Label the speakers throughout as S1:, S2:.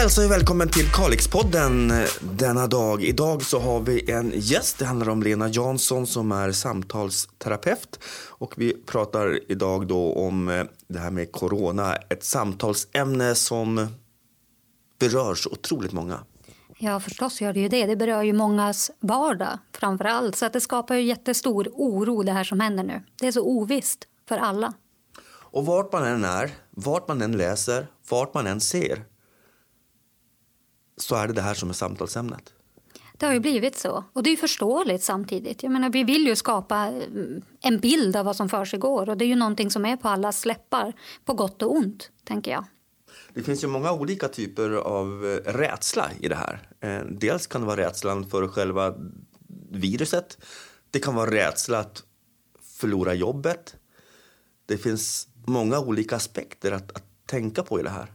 S1: hälsar vi välkommen till Kalixpodden denna dag. Idag så har vi en gäst. Det handlar om Lena Jansson som är samtalsterapeut. Och vi pratar idag då om eh, det här med corona. Ett samtalsämne som berör så otroligt många.
S2: Ja, förstås gör det ju det. Det berör ju mångas vardag framför allt. Så att det skapar ju jättestor oro det här som händer nu. Det är så ovisst för alla.
S1: Och vart man än är, vart man än läser, vart man än ser så är det det här som är samtalsämnet.
S2: Det har ju blivit så. Och det är förståeligt samtidigt. Jag menar, vi vill ju skapa mm, en bild av vad som för går och det är ju någonting som är på alla släppar, på gott och ont, tänker jag.
S1: Det finns ju många olika typer av eh, rädsla i det här. Eh, dels kan det vara rädslan för själva viruset. Det kan vara rädsla att förlora jobbet. Det finns många olika aspekter att, att tänka på i det här.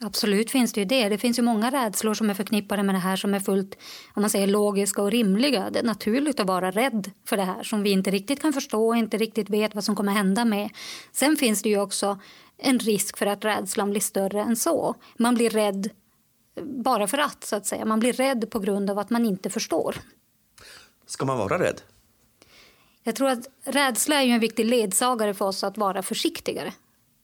S2: Absolut finns det ju det. Det finns ju många rädslor som är förknippade med det här som är fullt om man säger, logiska och rimliga. Det är naturligt att vara rädd för det här som vi inte riktigt kan förstå och inte riktigt vet vad som kommer hända med. Sen finns det ju också en risk för att rädslan blir större än så. Man blir rädd bara för att, så att säga. Man blir rädd på grund av att man inte förstår.
S1: Ska man vara rädd?
S2: Jag tror att rädsla är en viktig ledsagare för oss att vara försiktigare.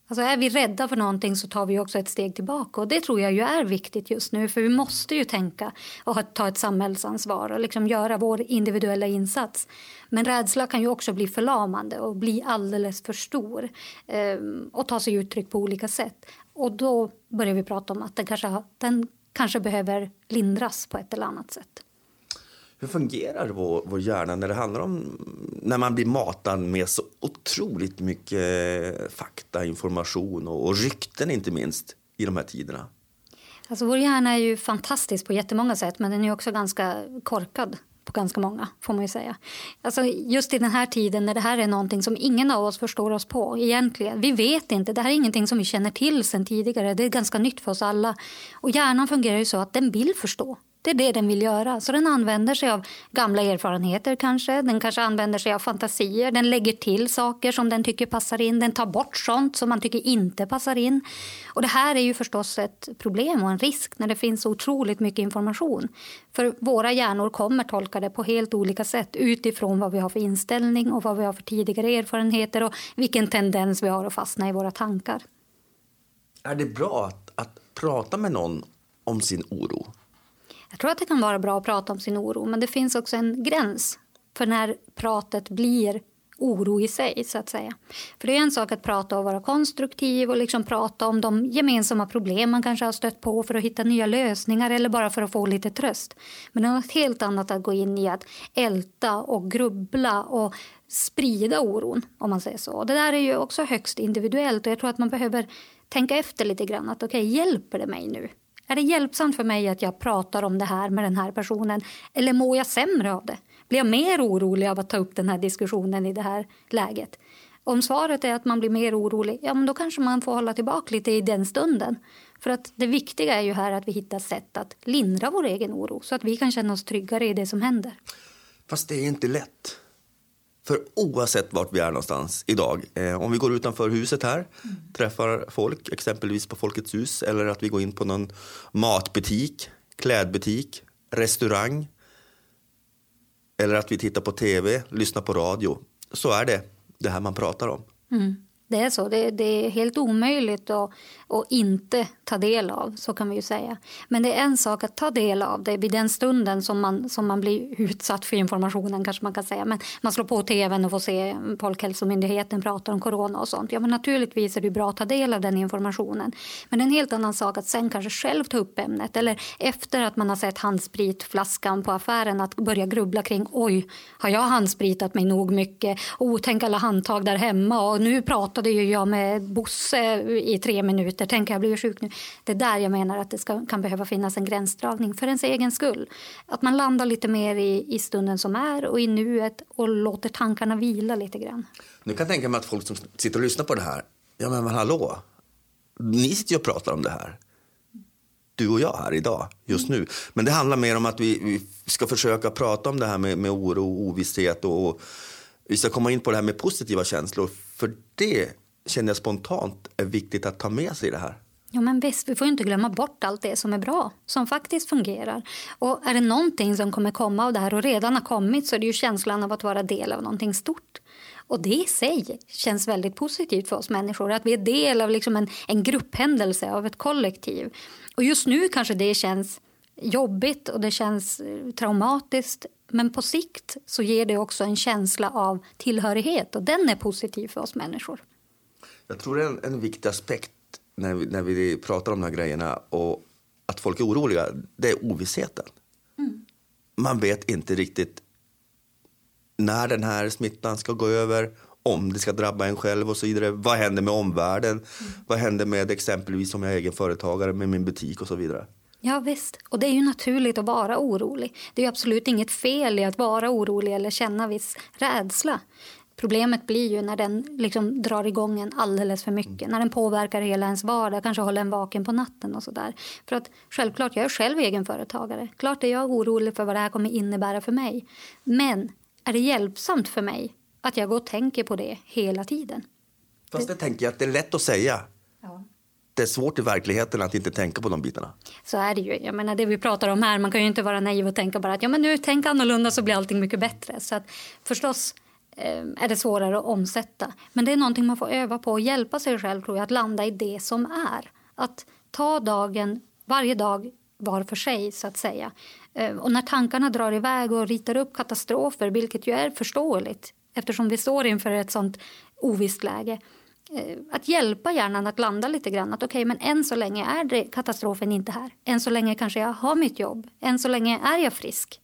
S2: Alltså är vi rädda för någonting så tar vi också ett steg tillbaka. Och Det tror jag ju är viktigt just nu. För vi måste ju tänka och ta ett samhällsansvar och liksom göra vår individuella insats. Men rädsla kan ju också bli förlamande och bli alldeles för stor eh, och ta sig uttryck på olika sätt. Och då börjar vi prata om att den kanske, den kanske behöver lindras på ett eller annat sätt.
S1: Hur fungerar vår, vår hjärna när det handlar om när man blir matad med så otroligt mycket eh, fakta, information och, och rykten inte minst i de här tiderna?
S2: Alltså vår hjärna är ju fantastisk på jättemånga sätt men den är också ganska korkad på ganska många, får man ju säga. Alltså just i den här tiden när det här är någonting som ingen av oss förstår oss på egentligen. Vi vet inte, det här är ingenting som vi känner till sen tidigare. Det är ganska nytt för oss alla. Och hjärnan fungerar ju så att den vill förstå. Det är det den vill göra. Så den använder sig av gamla erfarenheter kanske. Den kanske använder sig av fantasier. Den lägger till saker som den tycker passar in. Den tar bort sånt som man tycker inte passar in. Och det här är ju förstås ett problem och en risk när det finns så otroligt mycket information. För våra hjärnor kommer tolka det på helt olika sätt utifrån vad vi har för inställning och vad vi har för tidigare erfarenheter och vilken tendens vi har att fastna i våra tankar.
S1: Är det bra att, att prata med någon om sin oro?
S2: Jag tror att det kan vara bra att prata om sin oro men det finns också en gräns för när pratet blir oro i sig. så att säga. För Det är en sak att prata och vara konstruktiv och liksom prata om de gemensamma problem man kanske har stött på för att hitta nya lösningar eller bara för att få lite tröst. Men det är något helt annat att gå in i att älta och grubbla och sprida oron. om man säger så. Det där är ju också högst individuellt och jag tror att man behöver tänka efter lite grann. att okay, Hjälper det mig nu? Är det hjälpsamt för mig att jag pratar om det här med den här personen eller mår jag sämre av det? Blir jag mer orolig av att ta upp den här diskussionen i det här läget? Om svaret är att man blir mer orolig, ja men då kanske man får hålla tillbaka lite i den stunden. För att det viktiga är ju här att vi hittar sätt att lindra vår egen oro så att vi kan känna oss tryggare i det som händer.
S1: Fast det är inte lätt. För oavsett vart vi är någonstans idag, eh, om vi går utanför huset här, mm. träffar folk, exempelvis på Folkets hus, eller att vi går in på någon matbutik, klädbutik, restaurang, eller att vi tittar på tv, lyssnar på radio, så är det det här man pratar om.
S2: Mm. Det är så. Det, det, är helt omöjligt att, att inte ta del av. så kan vi ju säga. Men det är en sak att ta del av det vid den stunden som man, som man blir utsatt för informationen. kanske man kan säga. Men Man slår på tvn och får se Folkhälsomyndigheten prata om corona och sånt. Ja, men naturligtvis är det bra att ta del av den informationen. Men det är en helt annan sak att sen kanske själv ta upp ämnet. Eller efter att man har sett handspritflaskan på affären att börja grubbla kring oj, har jag handspritat mig nog mycket? Oh, tänk alla handtag där hemma och nu pratar pratade ju jag med Bosse i tre minuter. Tänk, jag blir sjuk nu. Det är där jag menar att det ska, kan behöva finnas en gränsdragning för ens egen skull. Att man landar lite mer i, i stunden som är och i nuet och låter tankarna vila lite grann.
S1: Nu kan jag tänka mig att folk som sitter och lyssnar på det här, ja men hallå, ni sitter ju och pratar om det här du och jag här idag, just nu. Men det handlar mer om att vi, vi ska försöka prata om det här med, med oro och ovisshet och, och vi ska komma in på det här med positiva känslor. För det känner jag spontant är viktigt att ta med sig i det här.
S2: Ja, men visst, vi får inte glömma bort allt det som är bra, som faktiskt fungerar. Och är det någonting som kommer komma av det här och redan har kommit så är det ju känslan av att vara del av någonting stort. Och det i sig känns väldigt positivt för oss människor, att vi är del av liksom en, en grupphändelse, av ett kollektiv. Och just nu kanske det känns jobbigt och det känns eh, traumatiskt. Men på sikt så ger det också en känsla av tillhörighet och den är positiv för oss människor.
S1: Jag tror det en, en viktig aspekt när vi, när vi pratar om de här grejerna och att folk är oroliga, det är ovissheten. Mm. Man vet inte riktigt när den här smittan ska gå över, om det ska drabba en själv och så vidare. Vad händer med omvärlden? Mm. Vad händer med exempelvis om jag är egen företagare med min butik och så vidare?
S2: Ja visst, och det är ju naturligt att vara orolig. Det är absolut inget fel i att vara orolig eller känna viss rädsla. Problemet blir ju när den liksom drar igång en alldeles för mycket. Mm. När den påverkar hela ens vardag, kanske håller en vaken på natten och sådär. För att självklart, jag är själv egenföretagare. Klart är jag orolig för vad det här kommer innebära för mig. Men är det hjälpsamt för mig att jag går och tänker på det hela tiden?
S1: Fast det tänker jag att det är lätt att säga. Ja. Det är svårt i verkligheten att inte tänka på de bitarna.
S2: Så är det ju. Jag menar det vi pratar om här, man kan ju inte vara naiv och tänka bara att ja men nu tänk annorlunda så blir allting mycket bättre. Så att förstås eh, är det svårare att omsätta. Men det är någonting man får öva på och hjälpa sig själv tror jag, att landa i det som är. Att ta dagen, varje dag var för sig så att säga. Eh, och när tankarna drar iväg och ritar upp katastrofer, vilket ju är förståeligt eftersom vi står inför ett sånt ovisst läge. Eh, att hjälpa hjärnan att landa lite grann. Att okay, men än så länge är det katastrofen inte här. Än så länge kanske jag har mitt jobb. Än så länge är jag frisk.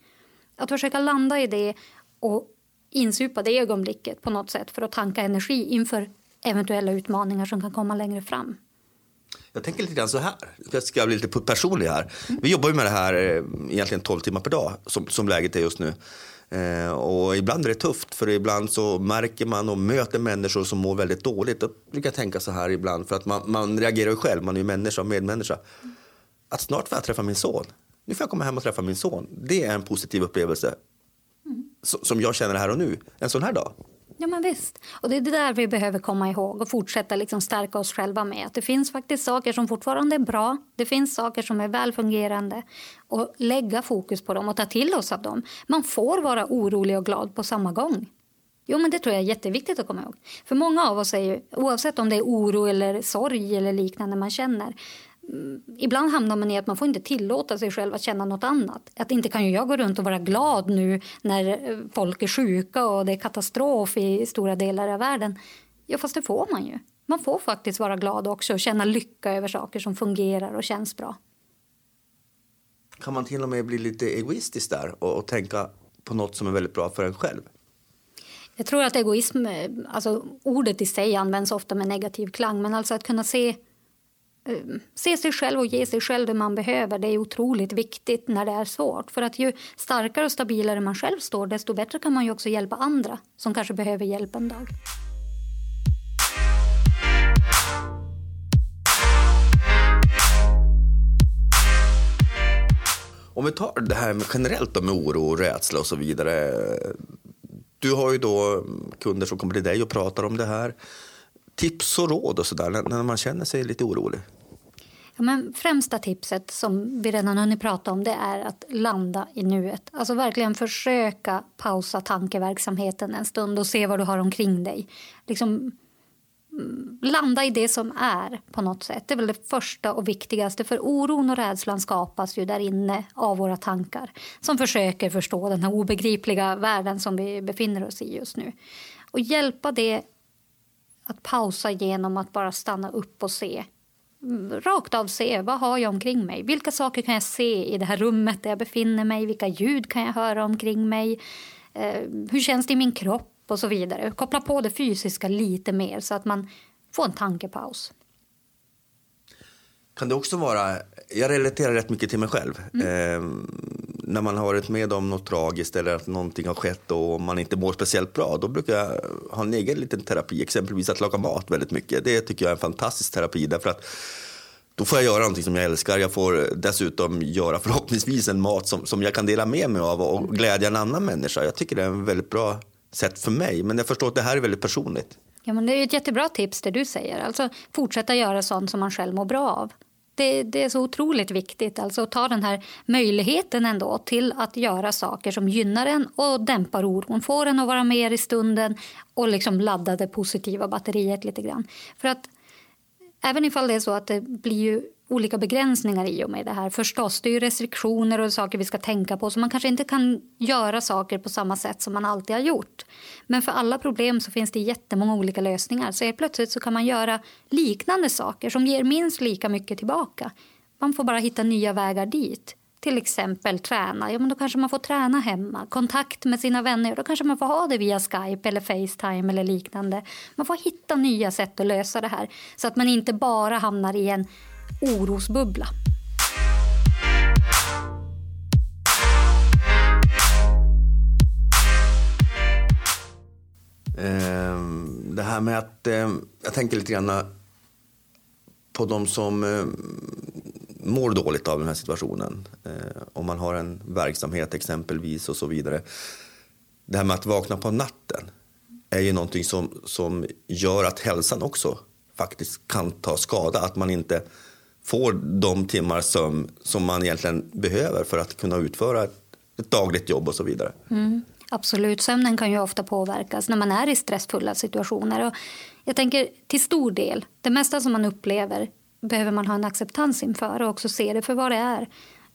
S2: Att försöka landa i det och insupa det ögonblicket på något sätt för att tanka energi inför eventuella utmaningar som kan komma längre fram.
S1: Jag tänker lite grann så här, jag ska bli lite personlig här. Vi jobbar ju med det här eh, egentligen 12 timmar per dag som, som läget är just nu. Eh, och ibland är det tufft för ibland så märker man och möter människor som mår väldigt dåligt. Jag brukar tänka så här ibland för att man, man reagerar ju själv, man är ju människa och medmänniska. Att snart får jag träffa min son. Nu får jag komma hem och träffa min son. Det är en positiv upplevelse mm. som jag känner här och nu, en sån här dag.
S2: Ja, men visst. Och det är det där vi behöver komma ihåg och fortsätta liksom stärka oss själva med. Att det finns faktiskt saker som fortfarande är bra. Det finns saker som är välfungerande. Och lägga fokus på dem och ta till oss av dem. Man får vara orolig och glad på samma gång. Jo, men det tror jag är jätteviktigt att komma ihåg. För många av oss är ju, oavsett om det är oro eller sorg eller liknande man känner, ibland hamnar man i att man får inte tillåta sig själv att känna något annat. Att inte kan ju jag gå runt och vara glad nu när eh, folk är sjuka och det är katastrof i stora delar av världen. Ja, fast det får man ju. Man får faktiskt vara glad också och känna lycka över saker som fungerar och känns bra.
S1: Kan man till och med bli lite egoistisk där och, och tänka på något som är väldigt bra för en själv?
S2: Jag tror att egoism, eh, alltså ordet i sig används ofta med negativ klang, men alltså att kunna se se sig själv och ge sig själv det man behöver det är otroligt viktigt när det är svårt. För att ju starkare och stabilare man själv står desto bättre kan man ju också hjälpa andra som kanske behöver hjälp en dag.
S1: Om vi tar det här med generellt då med oro, och rädsla och så vidare. Du har ju då kunder som kommer till dig och pratar om det här tips och råd och sådär när man känner sig lite orolig?
S2: Ja, men främsta tipset som vi redan hunnit prata om det är att landa i nuet. Alltså verkligen försöka pausa tankeverksamheten en stund och se vad du har omkring dig. Liksom, mm, landa i det som är på något sätt. Det är väl det första och viktigaste. För oron och rädslan skapas ju där inne av våra tankar som försöker förstå den här obegripliga världen som vi befinner oss i just nu. Och hjälpa det att pausa genom att bara stanna upp och se. Rakt av se, vad har jag omkring mig? Vilka saker kan jag se i det här rummet där jag befinner mig? Vilka ljud kan jag höra omkring mig? Eh, hur känns det i min kropp? Och så vidare. Koppla på det fysiska lite mer så att man får en tankepaus.
S1: Kan det också vara, jag relaterar rätt mycket till mig själv. Mm. Eh, när man har varit med om något tragiskt eller att någonting har skett och man inte mår speciellt bra, då brukar jag ha en egen liten terapi, exempelvis att laga mat väldigt mycket. Det tycker jag är en fantastisk terapi därför att då får jag göra någonting som jag älskar. Jag får dessutom göra förhoppningsvis en mat som, som jag kan dela med mig av och glädja en annan människa. Jag tycker det är en väldigt bra sätt för mig, men jag förstår att det här är väldigt personligt.
S2: Ja, men det är ett jättebra tips det du säger. Alltså fortsätta göra sånt som man själv mår bra av. Det, det, är så otroligt viktigt alltså att ta den här möjligheten ändå till att göra saker som gynnar en och dämpar oron. Får en att vara mer i stunden och liksom ladda det positiva batteriet lite grann. För att även ifall det är så att det blir ju olika begränsningar i och med det här. Förstås, det är ju restriktioner och saker vi ska tänka på så man kanske inte kan göra saker på samma sätt som man alltid har gjort. Men för alla problem så finns det jättemånga olika lösningar. Så plötsligt så kan man göra liknande saker som ger minst lika mycket tillbaka. Man får bara hitta nya vägar dit. Till exempel träna. Ja, men då kanske man får träna hemma. Kontakt med sina vänner. Då kanske man får ha det via Skype eller Facetime eller liknande. Man får hitta nya sätt att lösa det här så att man inte bara hamnar i en orosbubbla.
S1: Ehm, det här med att... Ehm, jag tänker lite grann eh, på de som ehm, mår dåligt av den här situationen. Eh, om man har en verksamhet exempelvis och så vidare. Det här med att vakna på natten är ju någonting som, som gör att hälsan också faktiskt kan ta skada. Att man inte får de timmar sömn som man egentligen behöver för att kunna utföra ett, ett dagligt jobb och så vidare.
S2: Mm, absolut, sömnen kan ju ofta påverkas när man är i stressfulla situationer. Och jag tänker till stor del, det mesta som man upplever behöver man ha en acceptans inför och också se det för vad det är.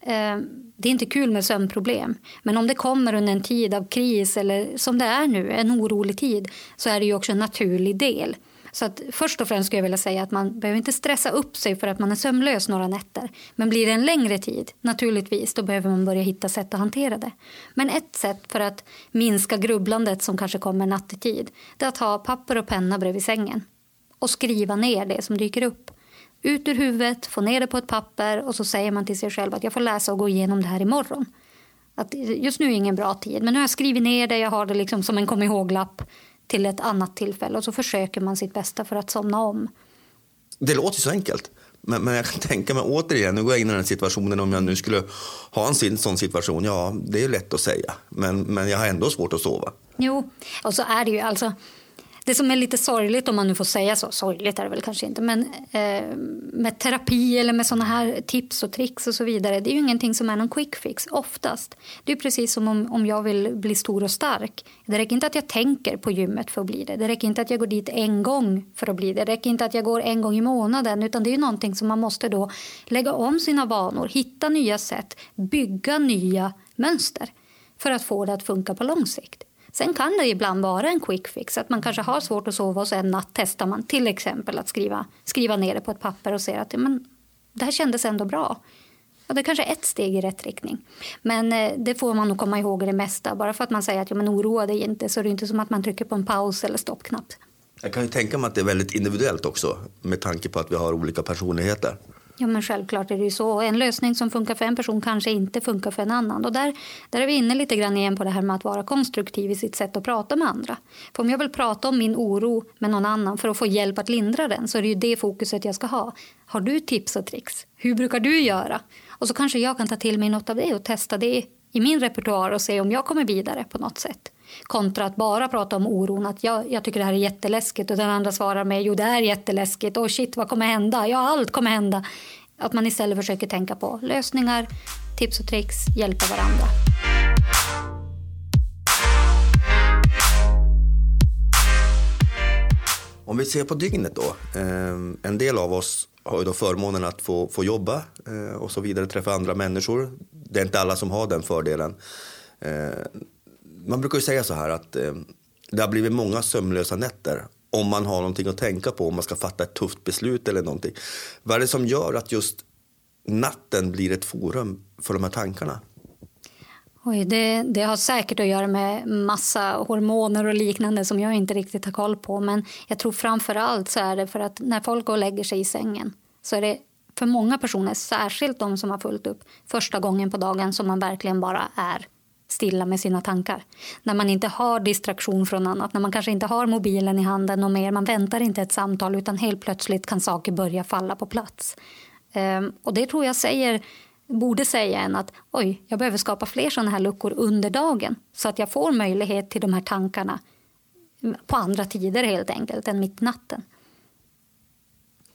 S2: Eh, det är inte kul med sömnproblem, men om det kommer under en tid av kris eller som det är nu, en orolig tid, så är det ju också en naturlig del. Så att först och främst skulle jag vilja säga att man behöver inte stressa upp sig för att man är sömnlös några nätter. Men blir det en längre tid, naturligtvis, då behöver man börja hitta sätt att hantera det. Men ett sätt för att minska grubblandet som kanske kommer nattetid, det är att ha papper och penna bredvid sängen och skriva ner det som dyker upp. Ut ur huvudet, få ner det på ett papper och så säger man till sig själv att jag får läsa och gå igenom det här imorgon. Att just nu är ingen bra tid, men nu har jag skrivit ner det, jag har det liksom som en kom ihåg-lapp till ett annat tillfälle och så försöker man sitt bästa för att somna om.
S1: Det låter så enkelt. Men, men jag kan tänka mig återigen, nu går jag in i den situationen om jag nu skulle ha en sån situation. Ja, det är lätt att säga, men, men jag har ändå svårt att sova.
S2: Jo, och så är det ju. Alltså, det som är lite sorgligt, om man nu får säga så, sorgligt är det väl kanske inte, men eh, med terapi eller med sådana här tips och tricks och så vidare, det är ju ingenting som är någon quick fix oftast. Det är precis som om, om jag vill bli stor och stark. Det räcker inte att jag tänker på gymmet för att bli det. Det räcker inte att jag går dit en gång för att bli det. Det räcker inte att jag går en gång i månaden, utan det är ju någonting som man måste då lägga om sina vanor, hitta nya sätt, bygga nya mönster för att få det att funka på lång sikt. Sen kan det ibland vara en quick fix. Att man kanske har svårt att sova och så en natt testar man till exempel att skriva, skriva ner det på ett papper och ser att men, det här kändes ändå bra. Och det är kanske är ett steg i rätt riktning. Men eh, det får man nog komma ihåg i det mesta. Bara för att man säger att ja, men oroa dig inte så är det inte som att man trycker på en paus eller stoppknapp.
S1: Jag kan ju tänka mig att det är väldigt individuellt också med tanke på att vi har olika personligheter.
S2: Ja, men självklart är det ju så. En lösning som funkar för en person kanske inte funkar för en annan. Och där, där är vi inne lite grann igen på det här med att vara konstruktiv i sitt sätt att prata med andra. För om jag vill prata om min oro med någon annan för att få hjälp att lindra den så är det ju det fokuset jag ska ha. Har du tips och tricks? Hur brukar du göra? Och så kanske jag kan ta till mig något av det och testa det i min repertoar och se om jag kommer vidare på något sätt. Kontra att bara prata om oron, att jag, jag tycker det här är jätteläskigt och den andra svarar med jo det är jätteläskigt och shit vad kommer hända? Ja allt kommer hända. Att man istället försöker tänka på lösningar, tips och tricks, hjälpa varandra.
S1: Om vi ser på dygnet då. Eh, en del av oss har ju då förmånen att få, få jobba eh, och så vidare, träffa andra människor. Det är inte alla som har den fördelen. Eh, man brukar ju säga så här att eh, det har blivit många sömnlösa nätter om man har någonting att tänka på, om man ska fatta ett tufft beslut eller någonting. Vad är det som gör att just natten blir ett forum för de här tankarna?
S2: Oj, det, det, har säkert att göra med massa hormoner och liknande som jag inte riktigt har koll på. Men jag tror framför allt så är det för att när folk går och lägger sig i sängen så är det för många personer, särskilt de som har fullt upp, första gången på dagen som man verkligen bara är stilla med sina tankar. När man inte har distraktion från annat, när man kanske inte har mobilen i handen och mer, man väntar inte ett samtal utan helt plötsligt kan saker börja falla på plats. Ehm, och det tror jag säger, borde säga en att oj, jag behöver skapa fler sådana här luckor under dagen så att jag får möjlighet till de här tankarna på andra tider helt enkelt än mitt i natten.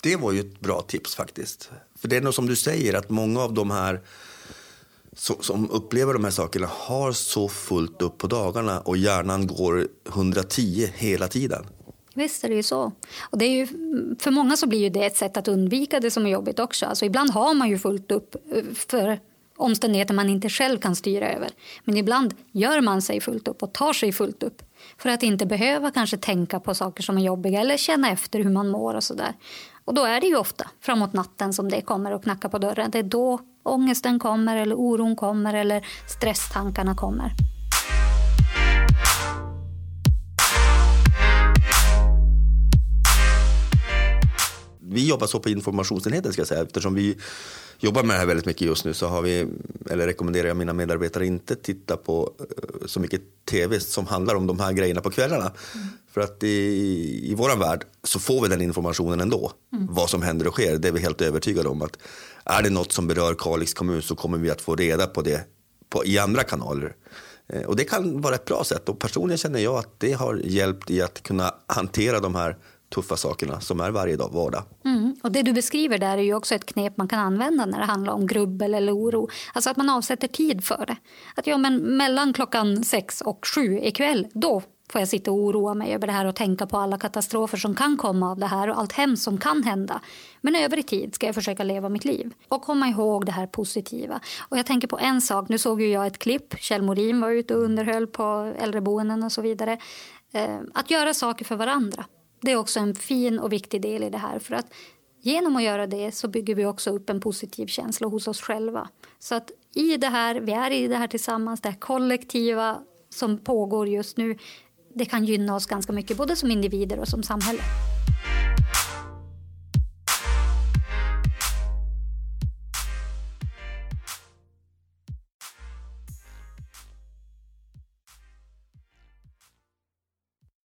S1: Det var ju ett bra tips faktiskt. För det är nog som du säger att många av de här som upplever de här sakerna har så fullt upp på dagarna och hjärnan går 110 hela tiden.
S2: Visst är det ju så. Och det är ju, för många så blir ju det ett sätt att undvika det som är jobbigt också. Alltså ibland har man ju fullt upp eh, för omständigheter man inte själv kan styra över. Men ibland gör man sig fullt upp och tar sig fullt upp för att inte behöva kanske tänka på saker som är jobbiga eller känna efter hur man mår och sådär. Och då är det ju ofta framåt natten som det kommer och knackar på dörren. Det är då ångesten kommer eller oron kommer eller stresstankarna kommer.
S1: Vi jobbar så på informationsenheten ska jag säga eftersom vi jobbar med det här väldigt mycket just nu så har vi, eller rekommenderar jag mina medarbetare inte titta på eh, så mycket tv som handlar om de här grejerna på kvällarna. Mm. För att i, i vår värld så får vi den informationen ändå. Mm. Vad som händer och sker, det är vi helt övertygade om. att är det något som berör Kalix kommun så kommer vi att få reda på det på, i andra kanaler. Eh, och det kan vara ett bra sätt och personligen känner jag att det har hjälpt i att kunna hantera de här tuffa sakerna som är varje dag vardag.
S2: Mm. Och det du beskriver där är ju också ett knep man kan använda när det handlar om grubbel eller oro. Alltså att man avsätter tid för det. Att ja, men mellan klockan sex och sju ikväll, då får jag sitta och oroa mig över det här och tänka på alla katastrofer som kan komma av det här och allt hemskt som kan hända. Men övrig tid ska jag försöka leva mitt liv och komma ihåg det här positiva. Och jag tänker på en sak, nu såg ju jag ett klipp, Kjell Morin var ute och underhöll på äldreboenden och så vidare. Eh, att göra saker för varandra. Det är också en fin och viktig del i det här. För att genom att göra det så bygger vi också upp en positiv känsla hos oss själva. Så att i det här, vi är i det här tillsammans, det här kollektiva som pågår just nu, det kan gynna oss ganska mycket både som individer och som samhälle.